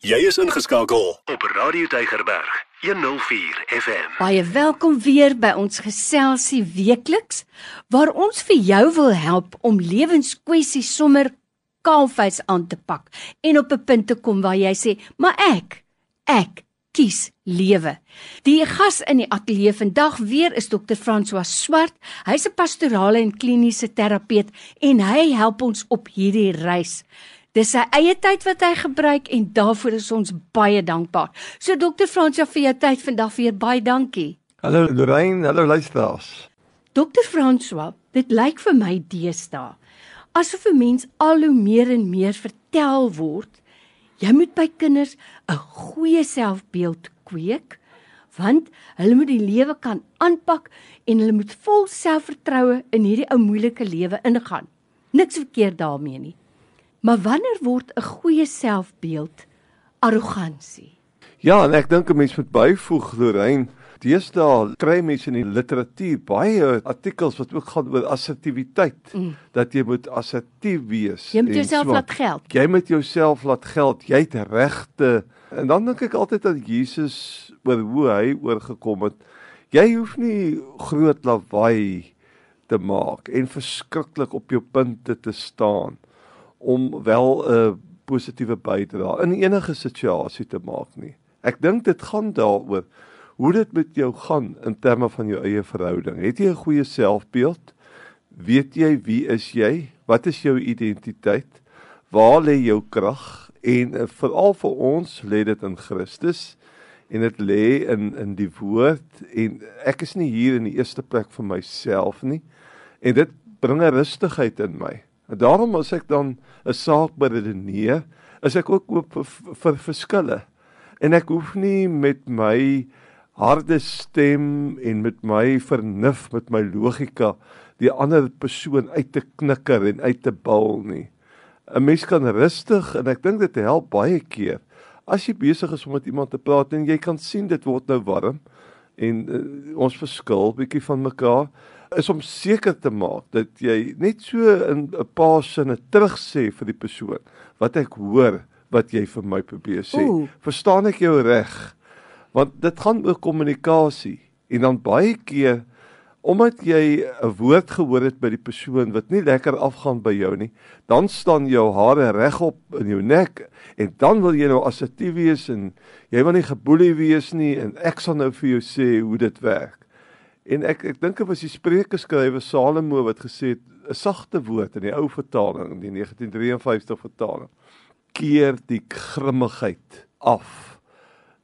Jy is ingeskakel op Radio Deigerberg 104 FM. Baie welkom weer by ons geselsie weekliks waar ons vir jou wil help om lewenskwessies sommer kaalvuis aan te pak en op 'n punt te kom waar jy sê, "Maar ek, ek kies lewe." Die gas in die ateljee vandag weer is Dr. François Swart. Hy's 'n pastorale en kliniese terapeut en hy help ons op hierdie reis. Dis sy eie tyd wat hy gebruik en daarvoor is ons baie dankbaar. So Dr. François vir jou tyd vandag weer baie dankie. Hallo Lorraine, hallo luisteraars. Dr. François, dit lyk vir my deesdae asof 'n mens al hoe meer en meer vertel word jy moet by kinders 'n goeie selfbeeld kweek want hulle moet die lewe kan aanpak en hulle moet vol selfvertroue in hierdie ou moeilike lewe ingaan. Niks verkeerd daarmee nie. Maar wanneer word 'n goeie selfbeeld arrogansie? Ja, en ek dink 'n mens moet byvoeg Lorraine, deesdae kry mense in die literatuur baie artikels wat ook gaan oor assertiwiteit, mm. dat jy moet assertief wees. Jy moet jouself laat geld. Jy moet jouself laat geld. Jy het regte. En dan dink ek altyd aan Jesus oor hoe hy oorgekom het. Jy hoef nie groot lawaai te maak en verskriklik op jou punte te staan om wel 'n positiewe bydrae in enige situasie te maak nie. Ek dink dit gaan daaroor hoe dit met jou gaan in terme van jou eie verhouding. Het jy 'n goeie selfbeeld? Weet jy wie is jy? Wat is jou identiteit? Waar lê jou krag? En uh, veral vir ons lê dit in Christus en dit lê in in die woord en ek is nie hier in die eerste plek vir myself nie en dit bring 'n rustigheid in my. En daarom as ek dan 'n saak beredeneer, is ek ook oop vir, vir verskille. En ek hoef nie met my harde stem en met my vernuf, met my logika die ander persoon uit te knikker en uit te bal nie. 'n Mens kan rustig en ek dink dit help baie keer as jy besig is om met iemand te praat en jy kan sien dit word nou warm en uh, ons verskil bietjie van mekaar is om seker te maak dat jy net so in 'n paar sinne terugsê vir die persoon wat ek hoor wat jy vir my probeer sê. Oeh. Verstaan ek jou reg? Want dit gaan oor kommunikasie en dan baie keer omdat jy 'n woord gehoor het by die persoon wat nie lekker afgaan by jou nie, dan staan jou hare regop in jou nek en dan wil jy nou assertief wees en jy wil nie geboelie wees nie en ek sal nou vir jou sê hoe dit werk. En ek ek dink dit was die Spreuke skrywer Salomo wat gesê het 'n sagte woord in die ou vertaling, die 1953 vertaling, keer die grimmigheid af.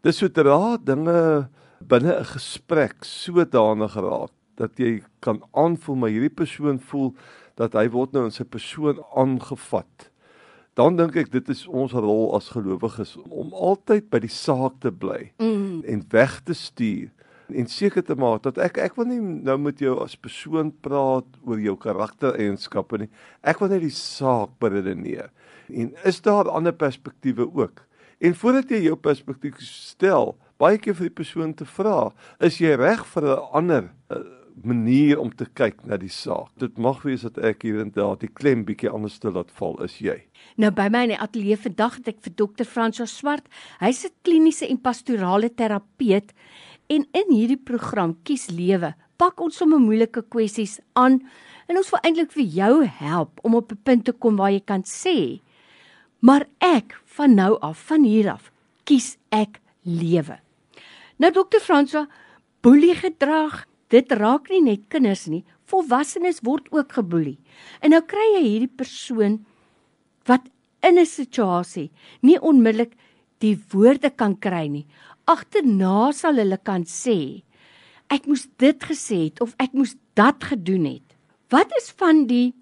Dis sodra dinge binne 'n gesprek sodanig geraak dat jy kan aanvoel maar hierdie persoon voel dat hy word nou in sy persoon aangevat. Dan dink ek dit is ons rol as gelowiges om altyd by die saak te bly mm. en weg te stuur en seker te maak dat ek ek wil nie nou met jou as persoon praat oor jou karaktereienskappe nie. Ek wil net die saak beredeneer. En is daar ander perspektiewe ook? En voordat jy jou perspektief stel, baie keer vir die persoon te vra, is jy reg vir 'n ander uh, manier om te kyk na die saak. Dit mag wees dat ek hier en daar die klem bietjie anders te laat val is jy. Nou by my in die ateljee vandag het ek vir dokter François Swart. Hy's 'n kliniese en pastorale terapeut En in hierdie program Kies Lewe, pak ons sommer moeilike kwessies aan en ons wil eintlik vir jou help om op 'n punt te kom waar jy kan sê: "Maar ek van nou af, van hier af, kies ek lewe." Nou dokter Fransoa, boelie gedrag, dit raak nie net kinders nie, volwassenes word ook geboelie. En nou kry jy hierdie persoon wat in 'n situasie nie onmiddellik die woorde kan kry nie agterna sal hulle kan sê ek moes dit gesê het of ek moes dat gedoen het. Wat is van die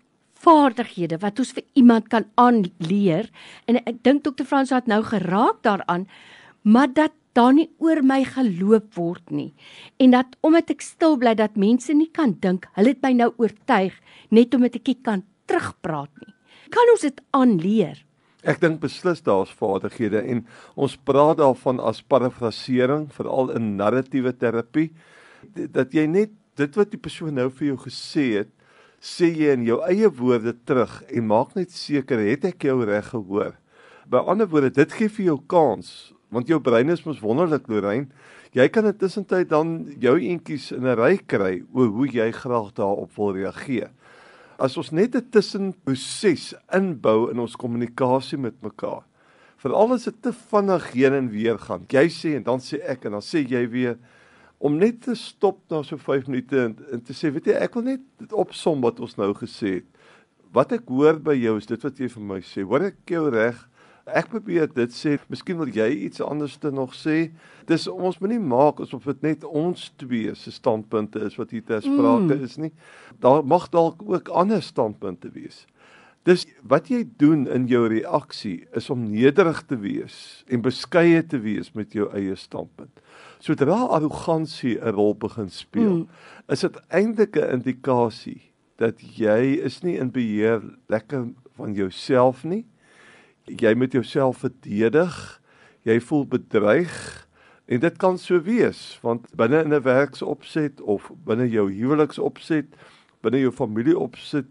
vaardighede wat ons vir iemand kan aanleer? En ek dink dokter Frans het nou geraak daaraan, maar dat daar nie oor my geloop word nie en dat omdat ek stil bly dat mense nie kan dink hulle het my nou oortuig net omdat ek kan terugpraat nie. Kan ons dit aanleer? Ek dink beslis daar's vaardighede en ons praat daarvan as parafrasering veral in narratiewe terapie dat jy net dit wat die persoon nou vir jou gesê het sê jy in jou eie woorde terug en maak net seker het ek jou reg gehoor By ander woorde, dit gee vir jou kans want jou brein is mos wonderlik, Lorraine. Jy kan intussen tyd dan jou eentjies in 'n ry kry oor hoe jy graag daarop wil reageer. As ons net 'n tussenproses inbou in ons kommunikasie met mekaar. Veral as dit te vinnig heen en weer gaan. Jy sê en dan sê ek en dan sê jy weer om net te stop na so 5 minute en, en te sê, weet jy, ek wil net opsom wat ons nou gesê het. Wat ek hoor by jou is dit wat jy vir my sê. Hoor ek jou reg? Ek probeer dit sê, miskien wil jy iets anders te nog sê. Dis ons moenie maak asof dit net ons twee se standpunte is wat hier ter sprake mm. is nie. Daar mag dalk ook ander standpunte wees. Dis wat jy doen in jou reaksie is om nederig te wees en beskeie te wees met jou eie standpunt. Sodra arrogansie 'n rol begin speel, mm. is dit eintlik 'n indikasie dat jy is nie in beheer lekker van jouself nie jy moet jouself verdedig, jy voel bedreig en dit kan so wees want binne in 'n werksopset of binne jou huweliksopset, binne jou familieopset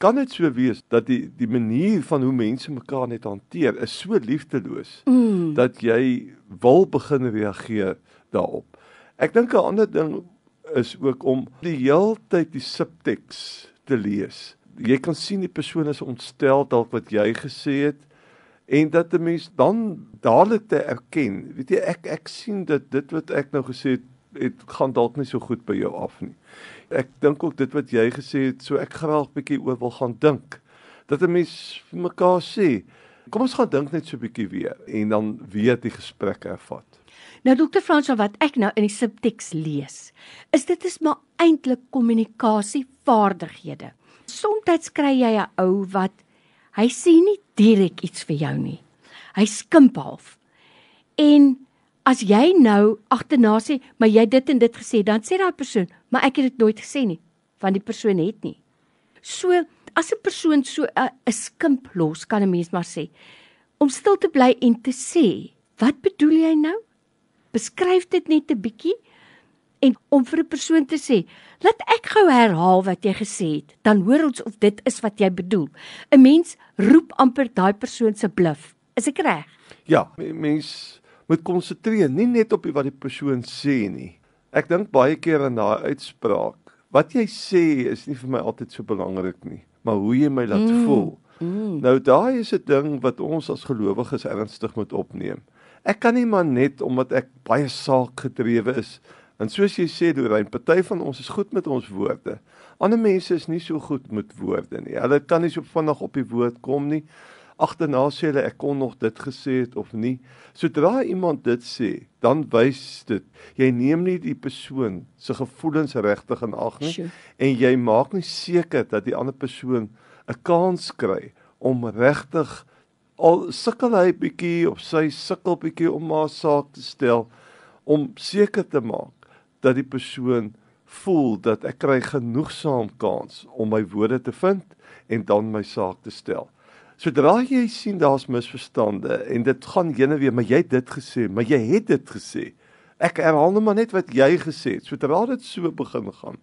kan dit so wees dat die die manier van hoe mense mekaar net hanteer is so liefdeloos mm. dat jy wil begin reageer daarop. Ek dink 'n ander ding is ook om die heeltyd die subteks te lees. Jy kan sien die persoon is ontstel dalk wat jy gesê het en dat 'n mens dan dadelik te erken. Weet jy ek ek sien dat dit wat ek nou gesê het, het gaan dalk nie so goed by jou af nie. Ek dink ook dit wat jy gesê het, so ek graag bietjie oor wil gaan dink. Dat 'n mens vir mekaar sê, kom ons gaan dink net so bietjie weer en dan weer die gesprek ervat. Nou dokter Fransjo wat ek nou in die subteks lees, is dit is maar eintlik kommunikasievaardighede. Soms kry jy 'n ou wat Hy sê nie direk iets vir jou nie. Hy skimp half. En as jy nou agterna sê, maar jy dit en dit gesê, dan sê daai persoon, maar ek het dit nooit gesê nie, want die persoon het nie. So as 'n persoon so 'n skimp los, kan 'n mens maar sê, om stil te bly en te sê, wat bedoel jy nou? Beskryf dit net 'n bietjie en om vir 'n persoon te sê, "Laat ek gou herhaal wat jy gesê het," dan hoor ons of dit is wat jy bedoel. 'n Mens roep amper daai persoon se bluf. Is ek reg? Ja, mens moet konsentreer nie net op wat die persoon sê nie. Ek dink baie keer aan daai uitspraak. Wat jy sê is nie vir my altyd so belangrik nie, maar hoe jy my laat mm. voel. Mm. Nou daai is 'n ding wat ons as gelowiges ernstig moet opneem. Ek kan nie maar net omdat ek baie saakgedrewe is En soos jy sê Doreen, party van ons is goed met ons woorde. Ander mense is nie so goed met woorde nie. Hulle kan nie so vinnig op die woord kom nie. Agterna sê hulle ek kon nog dit gesê het of nie. Sodra iemand dit sê, dan wys dit jy neem nie die persoon se gevoelens regtig in ag nie sure. en jy maak nie seker dat die ander persoon 'n kans kry om regtig al sukkel hy bietjie of sy sukkel bietjie om haar saak te stel om seker te maak dat die persoon voel dat ek kry genoegsaam kans om my woorde te vind en dan my saak te stel. Sodra jy sien daar's misverstande en dit gaan heen en weer, maar jy het dit gesê, maar jy het dit gesê. Ek herhaal net maar net wat jy gesê het. Sodra dit so begin gaan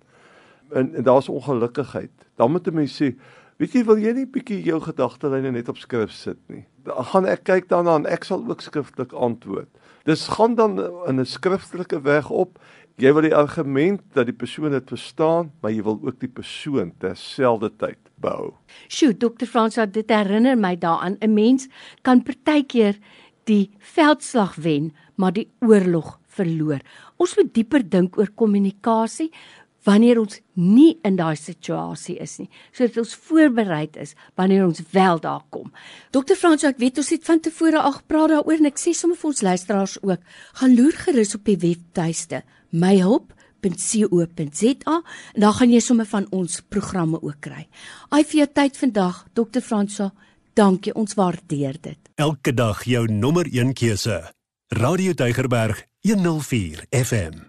en, en daar's ongelukkigheid, dan moet 'n mens sê, weet jy, wil jy nie bietjie jou gedagtelyne net op skrif sit nie? Dan gaan ek kyk daarna en ek sal ook skriftelik antwoord. Dis gaan dan in 'n skriftelike weg op Jy wil die argument dat die persoon dit verstaan, maar jy wil ook die persoon terselfdertyd bou. Sjoe, dokter Frans, dit herinner my daaraan 'n mens kan partykeer die veldslag wen, maar die oorlog verloor. Ons moet dieper dink oor kommunikasie wanneer ons nie in daai situasie is nie, sodat ons voorberei is wanneer ons wel daar kom. Dokter Frans, ek weet ons het van tevore al gepraat daaroor en ek sê sommer vir ons luisteraars ook, gaan loer gerus op die webtuiste myhelp.co.za en dan gaan jy sommer van ons programme ook kry. Ai vir jou tyd vandag, Dr. Fransa, dankie, ons waardeer dit. Elke dag jou nommer 1 keuse. Radio Deugerberg 104 FM.